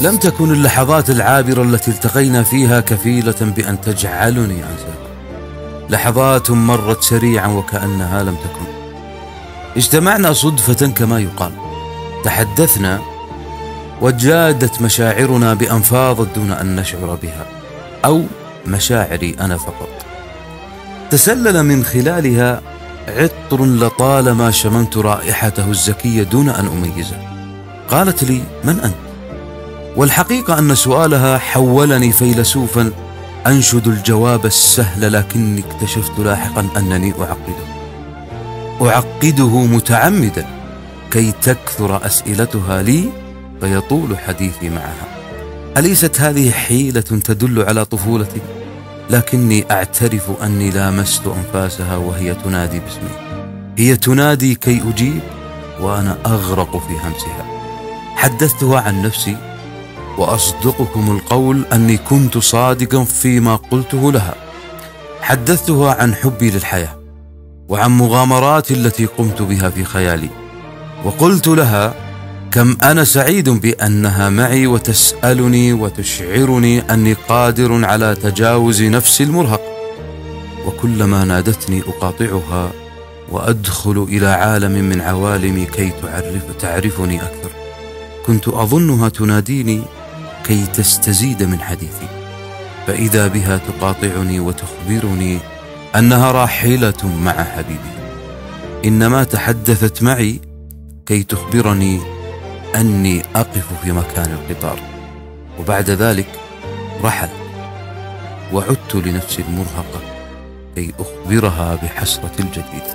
لم تكن اللحظات العابرة التي التقينا فيها كفيلة بأن تجعلني أنساك. لحظات مرت سريعا وكأنها لم تكن. اجتمعنا صدفة كما يقال. تحدثنا وجادت مشاعرنا بأن فاضت دون أن نشعر بها أو مشاعري أنا فقط. تسلل من خلالها عطر لطالما شممت رائحته الزكية دون أن أميزه. قالت لي من أنت؟ والحقيقة أن سؤالها حولني فيلسوفا. أنشد الجواب السهل لكني اكتشفت لاحقا أنني أعقده. أعقده متعمدا كي تكثر أسئلتها لي فيطول حديثي معها. أليست هذه حيلة تدل على طفولتي؟ لكني أعترف أني لامست أنفاسها وهي تنادي باسمي. هي تنادي كي أجيب وأنا أغرق في همسها. حدثتها عن نفسي وأصدقكم القول أني كنت صادقا فيما قلته لها. حدثتها عن حبي للحياة وعن مغامراتي التي قمت بها في خيالي. وقلت لها كم أنا سعيد بأنها معي وتسألني وتشعرني أني قادر على تجاوز نفسي المرهق. وكلما نادتني أقاطعها وأدخل إلى عالم من عوالمي كي تعرف تعرفني أكثر. كنت أظنها تناديني كي تستزيد من حديثي. فإذا بها تقاطعني وتخبرني أنها راحلة مع حبيبي. إنما تحدثت معي كي تخبرني أني أقف في مكان القطار. وبعد ذلك رحل وعدت لنفسي المرهقة كي أخبرها بحسرة الجديد.